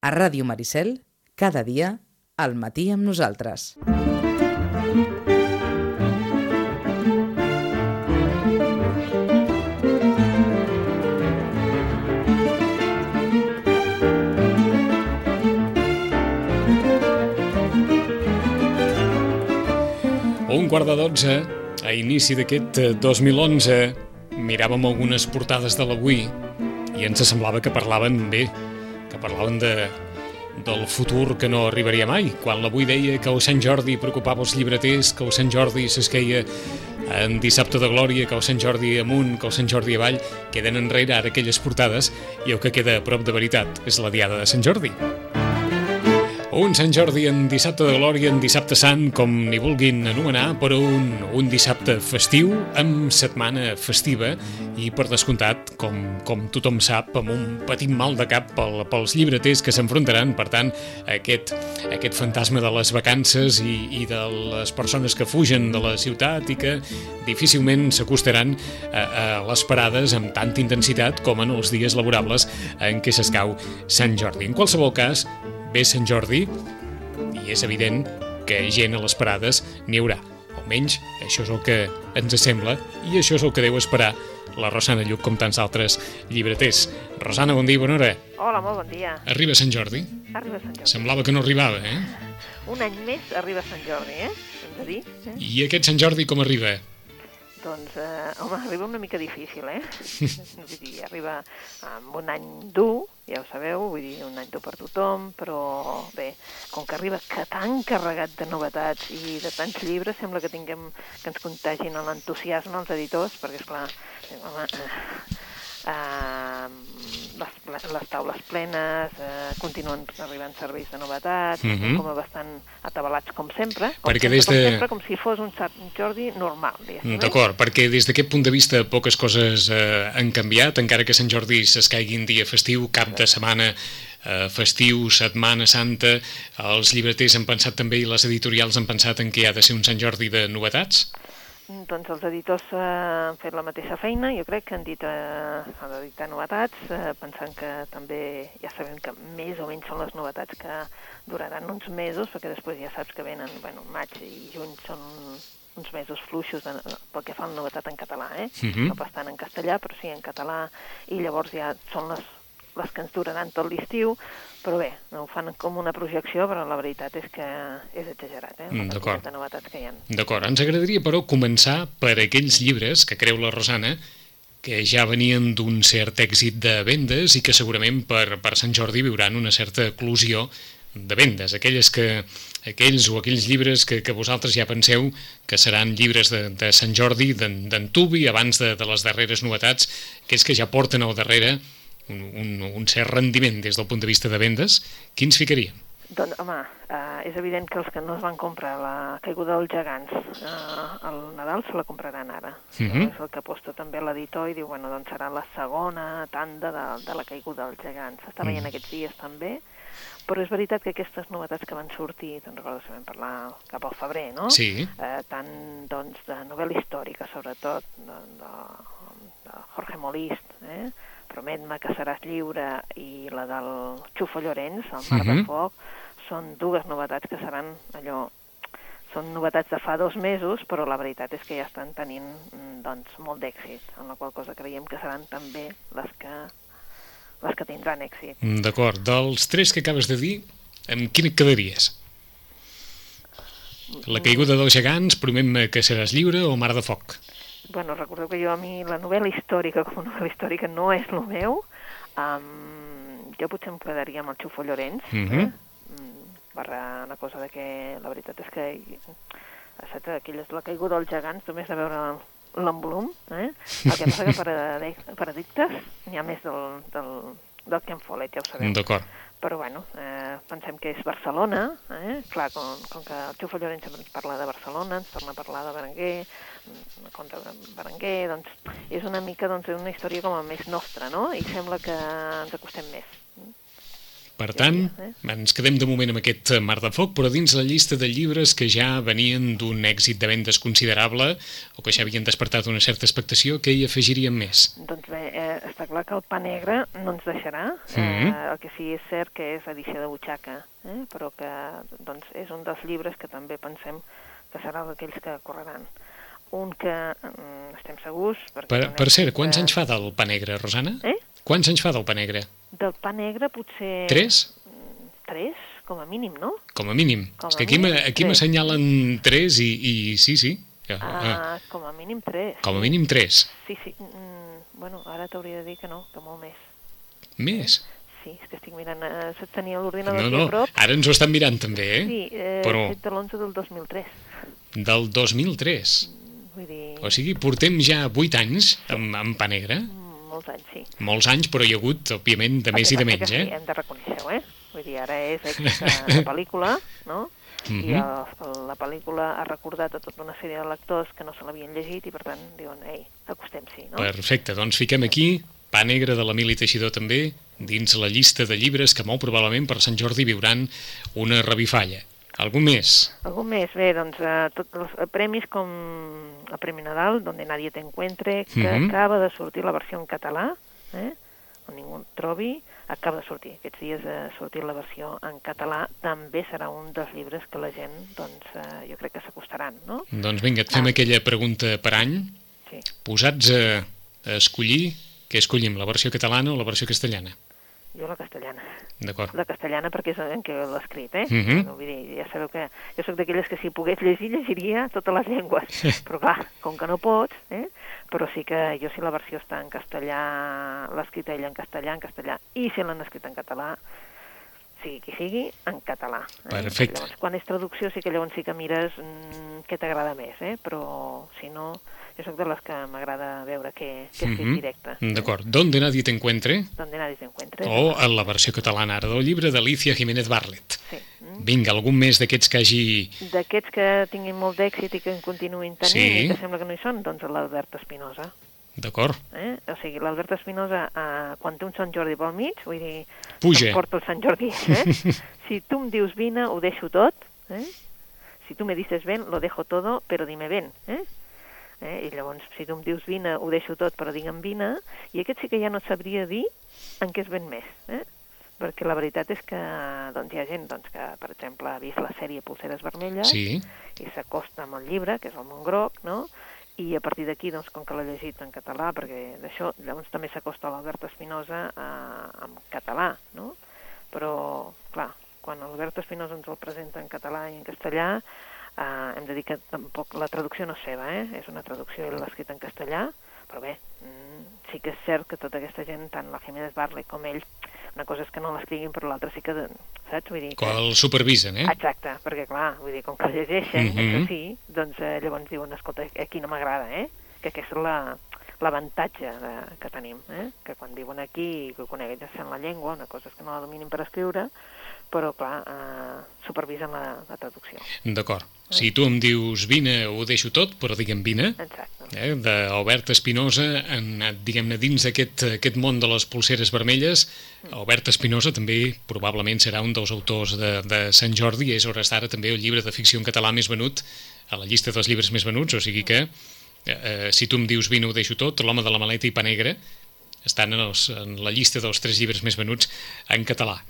A Ràdio Maricel, cada dia, al matí amb nosaltres. Un quart de dotze, a inici d'aquest eh, 2011, miràvem algunes portades de l'avui i ens semblava que parlaven bé, que parlaven de, del futur que no arribaria mai. Quan l'avui deia que el Sant Jordi preocupava els llibreters, que el Sant Jordi s'esqueia en dissabte de glòria, que el Sant Jordi amunt, que el Sant Jordi avall, queden enrere ara aquelles portades i el que queda a prop de veritat és la diada de Sant Jordi. Un Sant Jordi en dissabte de glòria, en dissabte sant, com n'hi vulguin anomenar, però un, un dissabte festiu, amb setmana festiva i, per descomptat, com, com tothom sap, amb un petit mal de cap pel, pels llibreters que s'enfrontaran, per tant, aquest, aquest fantasma de les vacances i, i de les persones que fugen de la ciutat i que difícilment s'acostaran a, a les parades amb tanta intensitat com en els dies laborables en què s'escau Sant Jordi. En qualsevol cas, ve Sant Jordi i és evident que gent a les parades n'hi haurà. Almenys això és el que ens sembla i això és el que deu esperar la Rosana Lluc com tants altres llibreters. Rosana, bon dia, bona hora. Hola, molt bon dia. Arriba Sant Jordi? Arriba Sant Jordi. Semblava que no arribava, eh? Un any més arriba Sant Jordi, eh? Hem de dir. Eh? I aquest Sant Jordi com arriba? Doncs, eh, home, arriba una mica difícil, eh? vull dir, arriba amb un any dur, ja ho sabeu, vull dir, un any dur per tothom, però bé, com que arriba que tan carregat de novetats i de tants llibres, sembla que tinguem que ens contagin l'entusiasme els editors, perquè, esclar, eh, home, eh, eh, les, les taules plenes, eh, continuen arribant serveis de novetats, mm Mhm. -hmm. com a bastant atabalats com sempre, com, Perquè sempre, des com de- sempre, com si fos un Sant Jordi normal? D'acord, perquè des d'aquest punt de vista poques coses eh, han canviat, encara que Sant Jordi s'escaigui en dia festiu, cap de setmana eh, festiu, setmana santa, els llibreters han pensat també i les editorials han pensat en què ha de ser un Sant Jordi de novetats? Doncs els editors eh, han fet la mateixa feina, jo crec que han dit eh, han d'editar novetats, eh, pensant que també ja sabem que més o menys són les novetats que duraran uns mesos, perquè després ja saps que venen, bueno, maig i juny són uns mesos fluixos de, pel que fa a la novetat en català, eh? Mhm. No pas tant en castellà, però sí en català, i llavors ja són les, les que ens duraran tot l'estiu, però bé, no ho fan com una projecció, però la veritat és que és exagerat, eh? Mm, d'acord. de novetats que hi ha. D'acord, ens agradaria però començar per aquells llibres que creu la Rosana que ja venien d'un cert èxit de vendes i que segurament per, per Sant Jordi viuran una certa eclosió de vendes, aquelles que, aquells o aquells llibres que, que vosaltres ja penseu que seran llibres de, de Sant Jordi, d'en d'en Tubi, abans de, de les darreres novetats, aquells que ja porten al darrere un, un, un cert rendiment des del punt de vista de vendes, quins ficaríem? Doncs, home, eh, és evident que els que no es van comprar la caiguda dels gegants eh, al Nadal se la compraran ara. Mhm. És el que aposta també l'editor i diu, bueno, doncs serà la segona tanda de, de la caiguda dels gegants. S'està veient aquests dies també, però és veritat que aquestes novetats que van sortir, te'n recordes que vam parlar cap al febrer, no? Sí. Eh, tant, doncs, de novel·la històrica, sobretot, de, de, de Jorge Molist, eh? Promet-me que seràs lliure, i la del Xufo Llorenç, el Mar Mhm. de Foc, són dues novetats que seran allò són novetats de fa dos mesos, però la veritat és que ja estan tenint mm, doncs, molt d'èxit, en la qual cosa creiem que seran també les que, les que tindran èxit. Mm, D'acord, dels tres que acabes de dir, amb quin et quedaries? La caiguda dels gegants, promet-me que seràs lliure o mar de foc? Bueno, recordeu que jo a mi la novel·la històrica com a novel·la històrica no és el meu. Um, jo potser em quedaria amb el Xufo Llorenç, Mhm. eh? Mm, barra una cosa de que la veritat és que saps, aquella és la caiguda dels gegants, només de veure l'envolum, eh? El que passa que per, ade- per addictes n'hi ha més del, del, del Ken Follett, ja ho sabeu. D'acord. Però bueno, eh, pensem que és Barcelona, eh? clar, com, com que el Xufo Llorenç sempre ens parla de Barcelona, ens torna a parlar de Berenguer, mm, contra Berenguer, doncs és una mica doncs, una història com a més nostra, no? I sembla que ens acostem més. Per tant, ens quedem de moment amb aquest eh, Mar de Foc, però dins la llista de llibres que ja venien d'un èxit de vendes considerable o que ja havien despertat una certa expectació, què hi afegiríem més? Doncs bé, eh, està clar que el pa negre no ens deixarà. Eh, el que sí és cert que és edició de butxaca, eh, però que doncs, és un dels llibres que també pensem que serà d'aquells que correran. Un que mm, estem segurs... Per, per cert, quants que- anys fa del pa negre, Rosana? Eh? Quants anys fa del pa negre? Del pa negre potser... Tres? Tres, com a mínim, no? Com a mínim. Com És a que aquí mínim, me- aquí m'assenyalen tres i, i sí, sí. Ah, Ah, com a mínim tres. com a mínim tres. Sí, sí. Mm, bueno, ara t'hauria de dir que no, que molt més. Més? Sí, és que estic mirant... Eh, tenia l'ordinador No, aquí no, a prop. ara ens ho estan mirant també, eh? Sí, eh, Però de l'11 del 2003. del 2003. Vull dir, O sigui, portem ja vuit anys amb, amb pa negre. mm, molts anys, sí. Molts anys, però hi ha hagut, òbviament, de més i de menys, eh? Sí, hem de reconèixer-ho, eh? Vull dir, ara és aquesta la pel·lícula, no? I Mhm. el, la pel·lícula ha recordat a tota una sèrie de lectors que no se l'havien llegit i, per tant, diuen, ei, acostem-s'hi, no? Perfecte, doncs fiquem aquí, pa negre de l'Emili Teixidor també, dins la llista de llibres que molt probablement per Sant Jordi viuran una revifalla. Algú més? Algú més? Bé, doncs, eh, tots els premis com el Premi Nadal, Donde nadie te encuentre, que Mhm. acaba de sortir la versió en català, eh? on ningú trobi, acaba de sortir. Aquests dies ha sortit la versió en català, també serà un dels llibres que la gent, doncs, eh, jo crec que s'acostaran, no? Doncs vinga, et fem Ah. aquella pregunta per any. Sí. Posats a, a escollir, què escollim, la versió catalana o la versió castellana? Jo la castellana. D'acord. La castellana perquè és en què l'he escrit, eh? Mhm. Bueno, vull dir, ja sabeu que jo sóc d'aquelles que si pogués llegir, llegiria totes les llengües. Però clar, com que no pots, eh? Però sí que jo si la versió està en castellà, l'ha escrit ella en castellà, en castellà, i si l'han escrit en català, sigui qui sigui, en català. Eh? Perfecte. Llavors, quan és traducció sí que llavors sí que mires mm, què t'agrada més, eh? Però si no, jo sóc de les que m'agrada veure què, què és Mhm. directe. D'acord. Donde nadie te encuentre? Donde nadie se encuentre. O en la versió catalana ara del llibre d'Alicia Jiménez Barlet. Sí. Mm. Vinga, algun més d'aquests que hagi... D'aquests que tinguin molt d'èxit i que en continuïn tenint Sí. i que sembla que no hi són, doncs l'Albert Espinosa. D'acord. Eh? O sigui, l'Albert Espinosa, eh, quan té un Sant Jordi pel mig, vull dir, Puja. em porta el Sant Jordi. Eh? si tu em dius vine, ho deixo tot. Eh? Si tu me dices ven, lo dejo todo, però dime ven. Eh? Eh? I llavors, si tu em dius vine, ho deixo tot, però digue'm vine. I aquest sí que ja no sabria dir en què es ven més. Eh? perquè la veritat és que doncs, hi ha gent doncs, que, per exemple, ha vist la sèrie Pulseres Vermelles Sí. i s'acosta amb el llibre, que és el Montgroc, no? I a partir d'aquí, doncs, com que l'ha llegit en català, perquè d'això, llavors també s'acosta a l'Albert Espinosa eh, en català, no? Però, clar, quan l'Albert Espinosa ens el presenta en català i en castellà, eh, hem de dir que tampoc la traducció no és seva, eh? és una traducció, l'ha escrit en castellà, però bé, sí que és cert que tota aquesta gent, tant la Jiménez Barley com ell, una cosa és que no l'escriguin, però l'altra sí que, saps? Vull dir que... El supervisen, eh? Exacte, perquè clar, vull dir, com que el llegeixen, Mhm. això sí, doncs eh, llavors diuen, escolta, aquí no m'agrada, eh? Que aquesta és la l'avantatge que tenim, eh? que quan diuen aquí que coneguin la llengua, una cosa és que no la dominin per escriure, però clar, eh, supervisen la, la traducció. D'acord. Si tu em dius vine, ho deixo tot, però digue'm vine, Exacte. eh, d'Albert Espinosa, en, diguem-ne, dins d'aquest aquest món de les pulseres vermelles, Albert Espinosa també probablement serà un dels autors de, de Sant Jordi, és hores d'ara també el llibre de ficció en català més venut a la llista dels llibres més venuts, o sigui que eh, eh, si tu em dius vine, ho deixo tot, l'home de la maleta i pa negre estan en, els, en la llista dels tres llibres més venuts en català.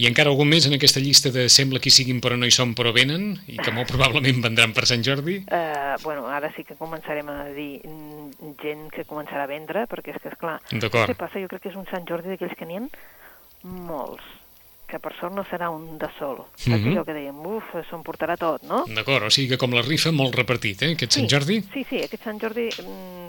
I encara algun més en aquesta llista de sembla que siguin però no hi són però venen i que molt probablement vendran per Sant Jordi? Eh, bueno, ara sí que començarem a dir mm, gent que començarà a vendre, perquè és que, esclar, què passa? Jo crec que és un Sant Jordi d'aquells que n'hi ha molts, que per sort no serà un de sol. Saps Mhm. allò que dèiem, uf, s'ho emportarà tot, no? D'acord, o sigui que com la rifa molt repartit, eh, aquest Sant Sí, Jordi? Sí, sí, aquest Sant Jordi mm,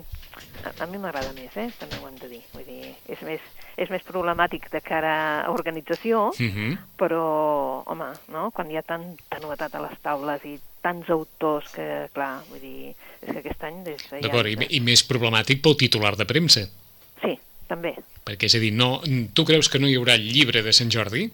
a, a mi m'agrada més, eh? també ho hem de dir. Vull dir, és més, és més problemàtic de cara a organització, Uh -huh. però, home, no? quan hi ha tanta novetat a les taules i tants autors que, clar, vull dir, és que aquest any... Des de D'acord, i, i més problemàtic pel titular de premsa. Sí, també. Perquè, és a dir, no, tu creus que no hi haurà llibre de Sant Jordi,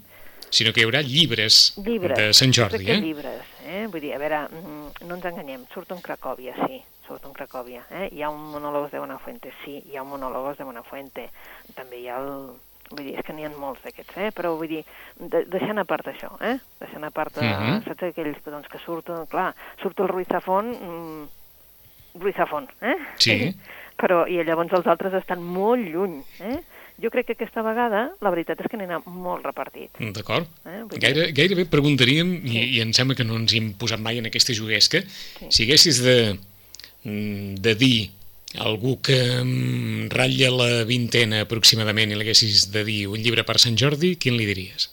sinó que hi haurà llibres, Llibres. de Sant Jo Jordi, eh? llibres, eh? Vull dir, a veure, mm, no ens enganyem, surt un Cracòvia, sí, surt un Cracòvia, eh? Hi ha un monòlegos de Buenafuente, sí, hi ha un monòlegos de Buenafuente. També hi ha el, vull dir, és que n'hi ha molts d'aquests, eh? però vull dir, de, deixant a part això, eh? deixant a part, uh Mhm. -huh. saps aquells que, doncs, que surten, clar, surt el Ruiz Zafón, mm, Ruiz Zafón, eh? Sí. però, i llavors els altres estan molt lluny, eh? Jo crec que aquesta vegada la veritat és que n'hi ha molt repartit. D'acord. Eh, vull Gaire, gairebé preguntaríem, i, Sí. i em sembla que no ens hi hem posat mai en aquesta juguesca, si haguessis de, de dir algú que mm, ratlla la vintena aproximadament i l'haguessis de dir un llibre per Sant Jordi, quin li diries?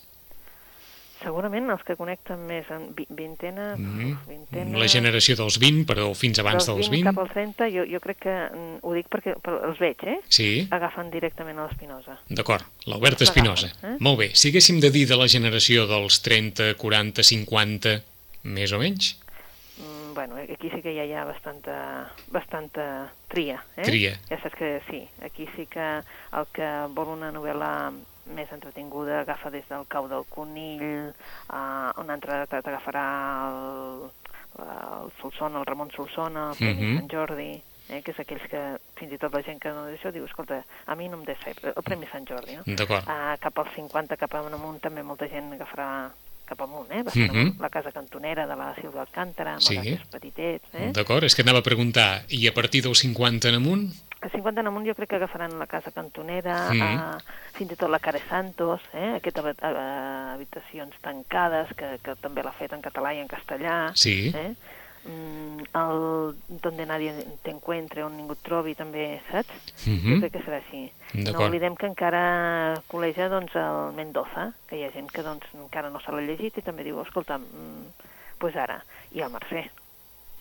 Segurament els que connecten més vi- vintena, Mm. vintena... La generació dels 20, però fins abans dels 20. cap als 30, jo, jo crec que, mm, ho dic perquè però els veig, eh? Sí, Agafen directament a l'Espinosa. d'acord. L'Albert Espinosa. eh? Molt bé. Si haguéssim de dir de la generació dels 30, 40, 50, més o menys? Bueno, aquí sí que ja hi ha bastanta, bastanta tria, eh? Tria. Ja saps que sí, aquí sí que el que vol una novel·la més entretinguda agafa des del cau del conill, uh, un altre t'agafarà el, el Solsona, el Ramon Solsona, el Premi Mhm. Sant Jordi, eh, que és aquells que fins i tot la gent que no d'això diu, escolta, a mi no em deixa el Premi Sant Jordi, no? D'acord. Uh, cap als 50, cap amunt, també molta gent agafarà cap amunt, eh? Bastant Mhm. amunt. La casa cantonera de la Silva Alcàntara, amb Sí. els petitets, eh? D'acord, és que anava a preguntar, i a partir dels 50 en amunt? A 50 en amunt jo crec que agafaran la casa cantonera, Mhm. uh, fins i tot la Care Santos, eh? aquestes habi- habitacions tancades, que, que també l'ha fet en català i en castellà. Sí. Eh? Mm, el Donde nadie te encuentre, on ningú et trobi, també, saps? Mhm. Jo crec que serà així. No oblidem que encara col·legia doncs, el Mendoza, que hi ha gent que doncs, encara no se l'ha llegit i també diu, escolta, mm, pues ara, i el Mercè.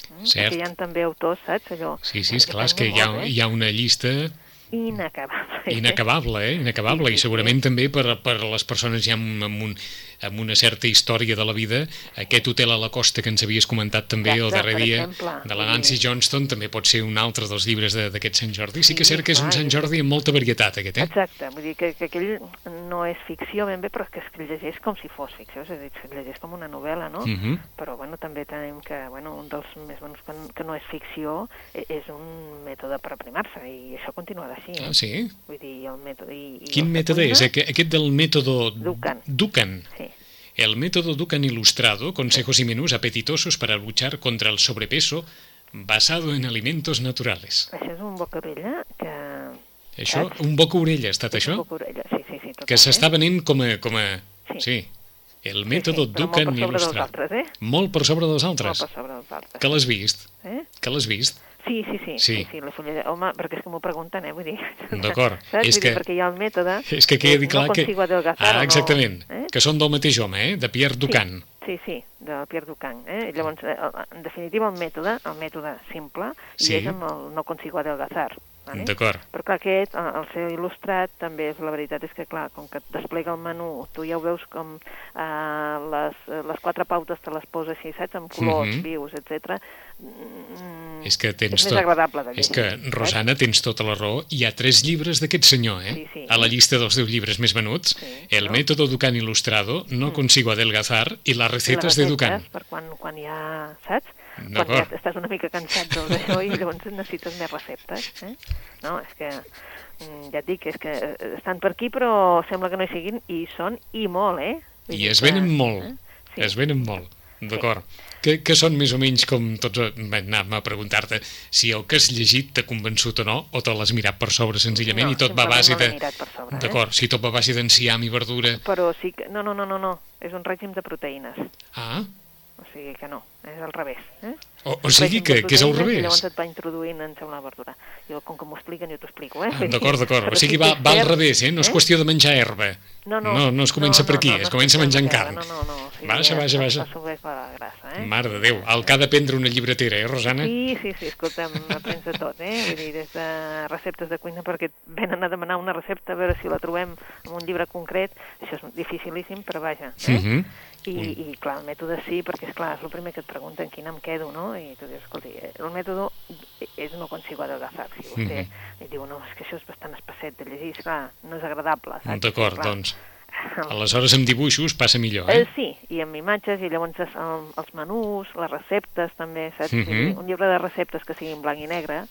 Mm? Cert. Que hi ha també autors, saps? Allò, Sí, sí, és clar, és que hi ha, molt, eh? hi ha una llista Inacabable. inacabable, eh? Inacabable, Sí, i sí, segurament també per, per les persones ja amb, amb, un, amb una certa història de la vida, aquest hotel a la costa que ens havies comentat també el Exacte, darrer per dia, exemple. de la Nancy dir- Johnston, també pot ser un altre dels llibres de- d'aquest Sant Jordi. Sí que és Sí, cert que és un clar, Sant és- Jordi amb molta varietat, aquest, eh? Exacte, vull dir que, que aquell no és ficció ben bé, però és que es llegeix com si fos ficció, és a dir, es llegeix com una novel·la, no? Mhm. Però bueno, també tenim que bueno, un dels més bons que, que no és ficció e- és un mètode per aprimar-se i això continuarà així. Eh? Ah, sí? Vull dir, el mètode... I, i Quin el de mètode és? Aquest, del método Dukan. Dukan. Sí, El método Dukan ilustrado, consejos y menús apetitosos para luchar contra el sobrepeso basado en alimentos naturales. això és un bocabella que... Això, Saps? un boca orella ha estat és això? un boca-orella, Sí, sí, sí, totalment. Que s'està venent com a... Com a... Sí. Sí. El Sí, mètode sí, però Dukan molt per sobre dels il·lustrat. altres, eh? Molt per sobre dels Molt altres. per sobre dels altres. Que l'has vist? Eh? Que l'has vist? Sí, sí, Sí. sí, sí, sí, la fulla... Home, perquè és que m'ho pregunten, eh, vull dir... D'acord, és Vull dir, que- perquè hi ha el mètode... És que quedi clar no que... Ah, no, exactament. eh? Que són del mateix home, eh? De Pierre Dukan. Sí, sí, de Pierre Ducan. Eh? Llavors, eh, en definitiva, el mètode, el mètode simple, Sí. i és amb el no consigo adelgazar. Vale? D'acord. Però clar, aquest, el el seu il·lustrat, també és, la veritat és que, clar, com que et desplega el menú, tu ja ho veus com eh, les, eh, les quatre pautes te les posa així, saps, amb colors Mhm. vius, etc. Mm, És que tens és tot... més agradable de És llegir. que, saps? Rosana, tens tota la raó. Hi ha tres llibres d'aquest senyor, eh? Sí, sí. A la llista dels deu llibres més venuts. Sí, El no? método Dukan ilustrado, No consigo adelgazar i I les recetas de Dukan. receptes, Per quan, quan ja, saps? Ja estàs una mica cansat del d'això i llavors necessites més receptes. Eh? No, és que, mm, ja et dic, és que eh, estan per aquí però sembla que no hi siguin i són i molt, eh? Vull I es que- venen molt. eh? Sí. Es venen molt. D'acord. Que, que són més o menys com tots... Bé, anàvem a preguntar-te si el que has llegit t'ha convençut o no, o te l'has mirat per sobre senzillament No, i tot va a base de... eh? D'acord, si tot va a base d'enciam i verdura... Però sí que... No, no, no, no, no. És un règim de proteïnes. Ah, O sigui que no, és al revés. Eh? O, o sigui que, que és al I revés. llavors et va introduint en segona verdura. Jo, com que m'ho expliquen, jo t'ho explico, eh? Ah, D'acord, d'acord. O sigui, va, va al revés, eh? No és qüestió de menjar herba. No, no, no, no es comença per aquí, no, es no comença comença menjant per carn. No, no, no. O sigui, Baixa, baixa, baixa. Es subeix la grassa, eh? Mare de Déu, el que ha d'aprendre una llibretera, eh, Rosana? Sí, sí, sí, escolta'm, aprens de tot, eh? Vull dir, des de receptes de cuina, perquè et venen a demanar una recepta, a veure si la trobem en un llibre concret, això és dificilíssim, però vaja, eh? Mhm. I, I, clar, el mètode sí, perquè, és clar és el primer que et pregunten quin em quedo, no? I tu dius, escolti, eh, el mètode és no consigo adelgazar. Si vostè Mhm. i diu, no, és que això és bastant espesset de llegir, esclar, no és agradable? D'acord, Clar. doncs. Aleshores, amb dibuixos passa millor, Eh, eh? sí, i amb imatges, i llavors es, el, els menús, les receptes també, saps? Mhm. Vull dir, Un llibre de receptes que sigui en blanc i negre,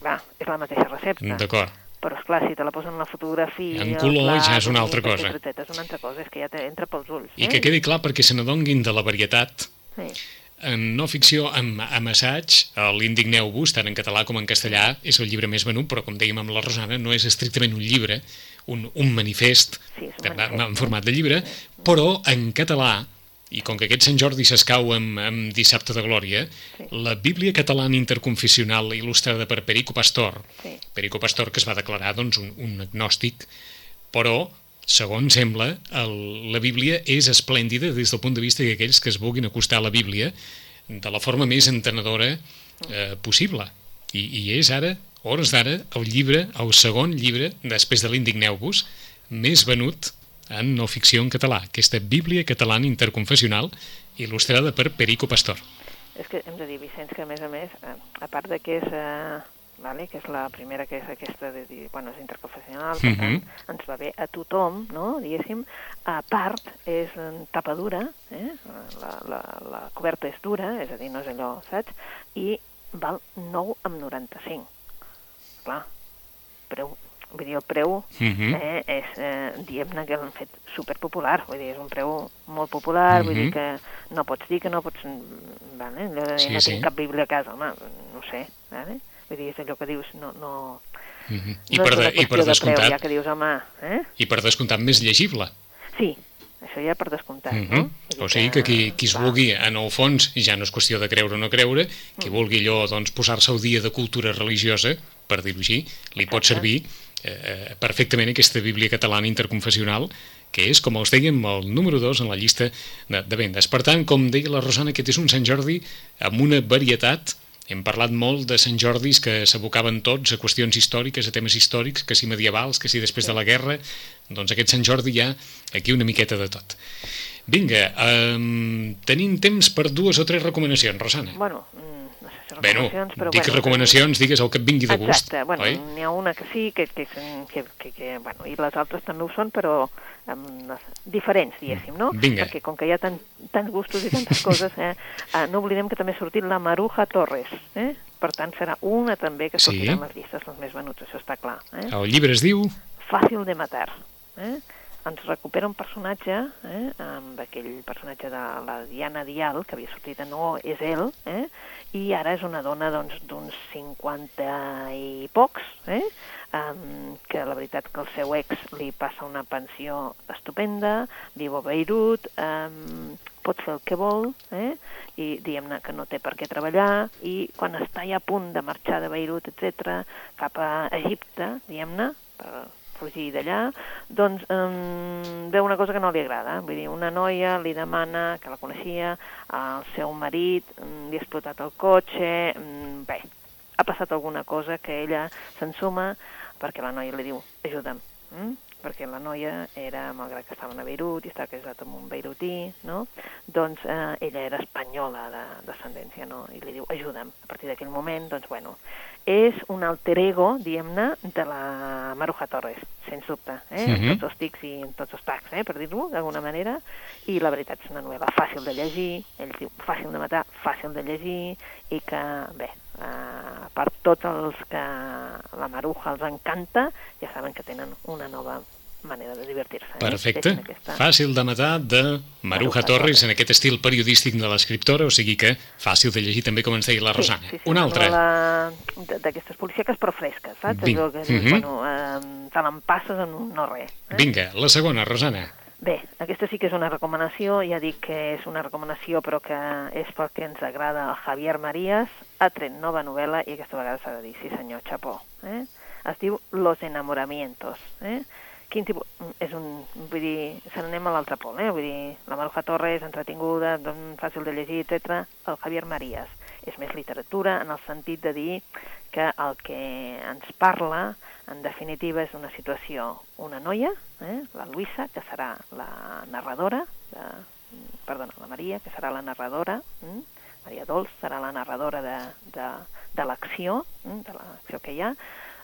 clar, és la mateixa recepta. D'acord. però és clar, si te la posen la fotografia... En color plat, ja és una altra cosa. etcètera, És una altra cosa, és que ja entra pels ulls. I eh? que quedi clar perquè se n'adonguin de la varietat Sí. En no ficció, amb, amb assaig, l'Indigneu-vos, tant en català com en castellà, és el llibre més venut, però com dèiem amb la Rosana, no és estrictament un llibre, un, un manifest, Sí, un manifest. en format de llibre, però en català, i com que aquest Sant Jordi s'escau amb, amb Dissabte de Glòria, Sí. la Bíblia catalana interconfessional il·lustrada per Perico Pastor, Sí. Perico Pastor que es va declarar doncs, un, un agnòstic, però, segons sembla, el, la Bíblia és esplèndida des del punt de vista d'aquells que es vulguin acostar a la Bíblia de la forma més entenedora eh, possible. I, I és ara, hores d'ara, el llibre, el segon llibre, després de l'Indigneu-vos, més venut en no ficció en català, aquesta Bíblia catalana interconfessional il·lustrada per Perico Pastor. És que hem de dir, Vicenç, que a més a més, a part de que és, eh, vale, que és la primera que és aquesta, de dir, bueno, és interconfessional, per Mhm. tant, ens va bé a tothom, no?, diguéssim. A part, és en tapa dura, eh? la, la, la coberta és dura, és a dir, no és allò, saps? I val 9,95. Clar, preu, vull dir, el preu Mhm. eh, és, eh, diguem-ne que l'han fet superpopular, vull dir, és un preu molt popular, vull Mhm. dir que no pots dir que no pots... Vale? Allò de dir, Sí, no sí. tinc cap bíblia a casa, home, no sé, vale? Vull dir, és allò que dius, no... no Mhm. I, no per de, I per de descomptat, preu, ja que dius, home, eh? i per descomptat més llegible. Sí, això ja per descomptat, Mm no? -hmm. Dir O sigui que qui, qui es vulgui, en el fons, ja no és qüestió de creure o no creure, qui Mm. vulgui allò doncs, posar-se al dia de cultura religiosa, per dir-ho així, li pot Exacte. servir eh, eh, perfectament aquesta Bíblia catalana interconfessional, que és, com els dèiem, el número 2 en la llista de, de vendes. Per tant, com deia la Rosana, aquest és un Sant Jordi amb una varietat hem parlat molt de Sant Jordis que s'abocaven tots a qüestions històriques, a temes històrics, que si medievals, que si després de la guerra, doncs aquest Sant Jordi hi ha aquí una miqueta de tot. Vinga, um, tenim temps per dues o tres recomanacions, Rosana. Bueno, si Bueno, recomanacions, però... dic bueno, recomanacions, digues el que et vingui de gust, Exacte, bueno, n'hi ha una que sí, que, que, que, que, que, bueno, i les altres també ho són, però les, diferents, diguéssim, no? Vinga. Perquè com que hi ha tant, tants gustos i tantes coses, eh, eh, no oblidem que també ha sortit la Maruja Torres, eh? Per tant, serà una també que Sí. sortirà en les llistes dels més venuts, això està clar. Eh? El llibre es diu... Fàcil de matar. Eh? Ens recupera un personatge, eh? amb aquell personatge de la Diana Dial, que havia sortit a No és ell, eh? i ara és una dona doncs, d'uns 50 i pocs, eh? um, que la veritat que el seu ex li passa una pensió estupenda, viu a Beirut, um, pot fer el que vol, eh? i diguem-ne que no té per què treballar, i quan està ja a punt de marxar de Beirut, etc cap a Egipte, diguem-ne, per fugir d'allà, doncs um, veu una cosa que no li agrada. Vull dir, una noia li demana, que la coneixia, al seu marit, um, li ha explotat el cotxe, um, bé, ha passat alguna cosa que ella s'ensuma perquè la noia li diu, ajuda'm, mm? Perquè la noia era, malgrat que estaven a Beirut i estava casat amb un beirutí, no? doncs eh, ella era espanyola de descendència, no? i li diu, ajuda'm. A partir d'aquell moment, doncs, bueno, és un alter ego, diguem-ne, de la Maruja Torres, sens dubte, eh? Mhm. amb tots els tics i amb tots els tacs, eh? per dir-ho d'alguna manera, i la veritat és una novel·la fàcil de llegir, ell diu fàcil de matar, fàcil de llegir, i que, bé, eh, per tots els que la Maruja els encanta, ja saben que tenen una nova manera de divertir-se. Eh? Perfecte. Deixin Aquesta... Fàcil de matar de Maruja Maruja Torres Torres. en aquest estil periodístic de l'escriptora, o sigui que fàcil de llegir també, com ens deia la Rosana. Sí, sí, sí, Una altra. d- D'aquestes policíaques, però fresques, saps? Vinga. Allò que dius, Mhm. bueno, eh, te l'empasses en un no res. Eh? Vinga, la segona, Rosana. Bé, aquesta sí que és una recomanació, ja dic que és una recomanació però que és perquè ens agrada el Javier Marías, ha tret nova novel·la i aquesta vegada s'ha de dir, sí senyor, xapó. Eh? Es diu Los enamoramientos. Eh? Quin tipus... És un... Vull dir, se n'anem a l'altre pol, eh? Vull dir, la Maruja Torres, entretinguda, fàcil de llegir, etc. El Javier Marías és més literatura en el sentit de dir que el que ens parla, en definitiva, és una situació, una noia, eh, la Luisa, que serà la narradora, de, perdona, la Maria, que serà la narradora, mm, Maria Dolç serà la narradora de, de, de l'acció, mm, de l'acció que hi ha,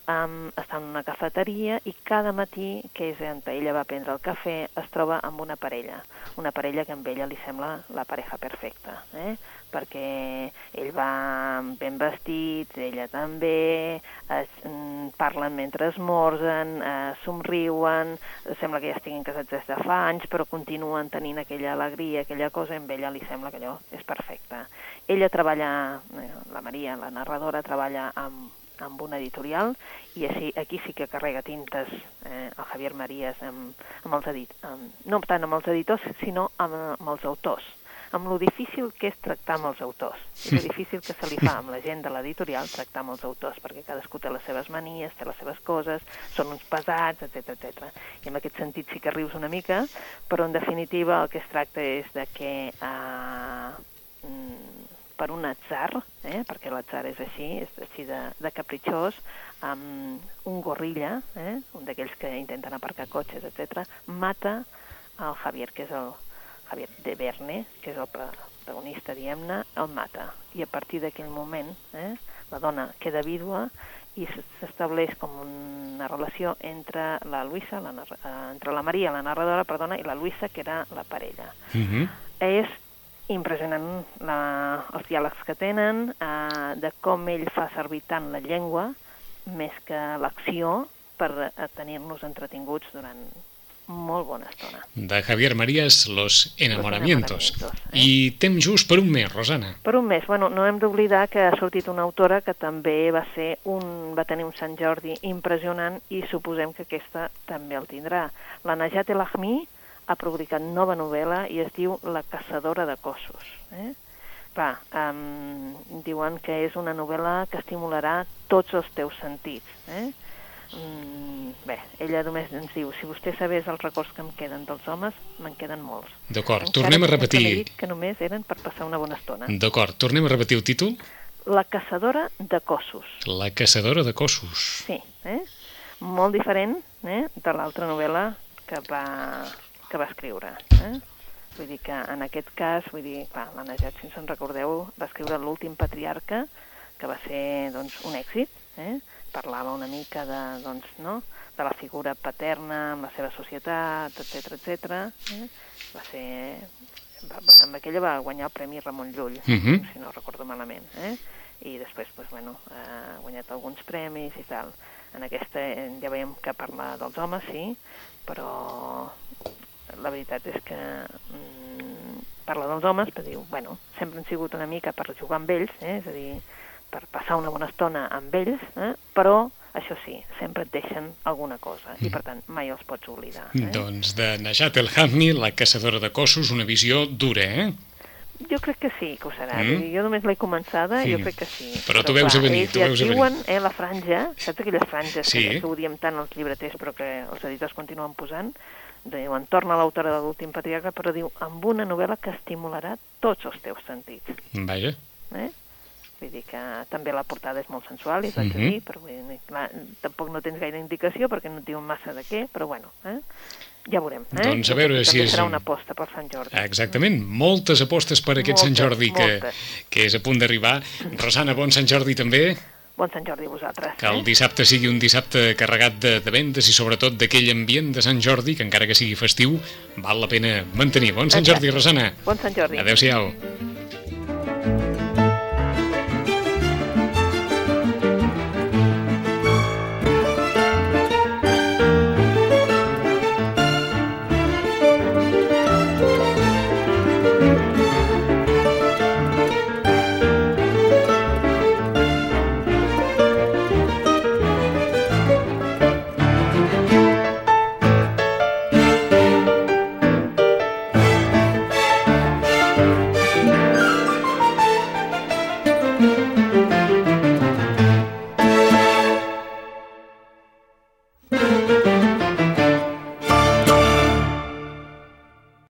um, està en una cafeteria i cada matí, que és on ella va prendre el cafè, es troba amb una parella. Una parella que amb ella li sembla la pareja perfecta, eh? perquè ell va ben vestit, ella també, es, mm, parlen mentre esmorzen, eh, somriuen, sembla que ja estiguin casats des de fa anys, però continuen tenint aquella alegria, aquella cosa, amb ella li sembla que allò és perfecte. Ella treballa, eh, la Maria, la narradora, treballa amb amb una editorial i així, aquí sí que carrega tintes eh, el Javier Marías amb, amb els edit, amb, no tant amb els editors, sinó amb, amb els autors amb lo difícil que és tractar amb els autors, i lo difícil que se li fa amb la gent de l'editorial tractar amb els autors, perquè cadascú té les seves manies, té les seves coses, són uns pesats, etc etc. I en aquest sentit sí que rius una mica, però en definitiva el que es tracta és de que eh, per un atzar, eh, perquè l'atzar és així, és així de, de capritxós, amb un gorrilla, eh, un d'aquells que intenten aparcar cotxes, etc, mata el Javier, que és el, Javier de Verne, que és el protagonista, diguem-ne, el mata. I a partir d'aquell moment, eh, la dona queda vídua i s'estableix com una relació entre la Luisa, la, eh, entre la Maria, la narradora, perdona, i la Luisa, que era la parella. Uh mhm. -huh. És impressionant la, els diàlegs que tenen, eh, de com ell fa servir tant la llengua més que l'acció per tenir-nos entretinguts durant molt bona estona. De Javier Marías, Los enamoramientos. Los enamoramientos eh? I temps just per un mes, Rosana. Per un mes. Bueno, no hem d'oblidar que ha sortit una autora que també va ser un, va tenir un Sant Jordi impressionant i suposem que aquesta també el tindrà. La Najat El Ahmi ha publicat nova novel·la i es diu La caçadora de cossos. Eh? Va, um, diuen que és una novel·la que estimularà tots els teus sentits. Eh? Mm, bé, ella només ens diu si vostè sabés els records que em queden dels homes, me'n queden molts. D'acord, tornem a repetir... Que, dit que només eren per passar una bona estona. D'acord, tornem a repetir el títol? La caçadora de cossos. La caçadora de cossos. Sí, eh? molt diferent eh? de l'altra novel·la que va, que va escriure. Eh? Vull dir que en aquest cas, vull dir, clar, la Najat, si ens en recordeu, va escriure l'últim patriarca, que va ser doncs, un èxit, eh? parlava una mica de, doncs, no? de la figura paterna amb la seva societat, etc etc. Eh? Va ser... Va, va, amb aquella va guanyar el Premi Ramon Llull, uh mhm. -huh. si no recordo malament. Eh? I després, doncs, bueno, ha guanyat alguns premis i tal. En aquesta eh, ja veiem que parla dels homes, sí, però la veritat és que mm, parla dels homes, però diu, bueno, sempre han sigut una mica per jugar amb ells, eh? és a dir, per passar una bona estona amb ells, eh? però això sí, sempre et deixen alguna cosa i per tant mai els pots oblidar. Eh? Doncs de Najat El Hamni, la caçadora de cossos, una visió dura, eh? Jo crec que sí, que ho serà. Mm. Jo només l'he començada i mm. jo crec que sí. Però, però tu veus clar, a venir, tu veus a venir. diuen, eh, la franja, saps aquelles franges sí. que, que ho diem tant els llibreters però que els editors continuen posant? Diuen, torna l'autora de l'últim patriarca, però diu, amb una novel·la que estimularà tots els teus sentits. Vaja. Eh? Vull dir que també la portada és molt sensual, i vaig mm -hmm. dir, però dir, clar, tampoc no tens gaire indicació perquè no et diuen massa de què, però bueno, eh? ja veurem. Eh? Doncs a veure si és... serà una aposta per Sant Jordi. Exactament, moltes apostes per aquest moltes, Sant Jordi que, que és a punt d'arribar. Rosana, bon Sant Jordi també. Bon Sant Jordi a vosaltres. Que el dissabte sigui un dissabte carregat de, de vendes i sobretot d'aquell ambient de Sant Jordi que encara que sigui festiu val la pena mantenir. Bon Sant Jordi, Rosana. Bon Sant Jordi. Adéu-siau.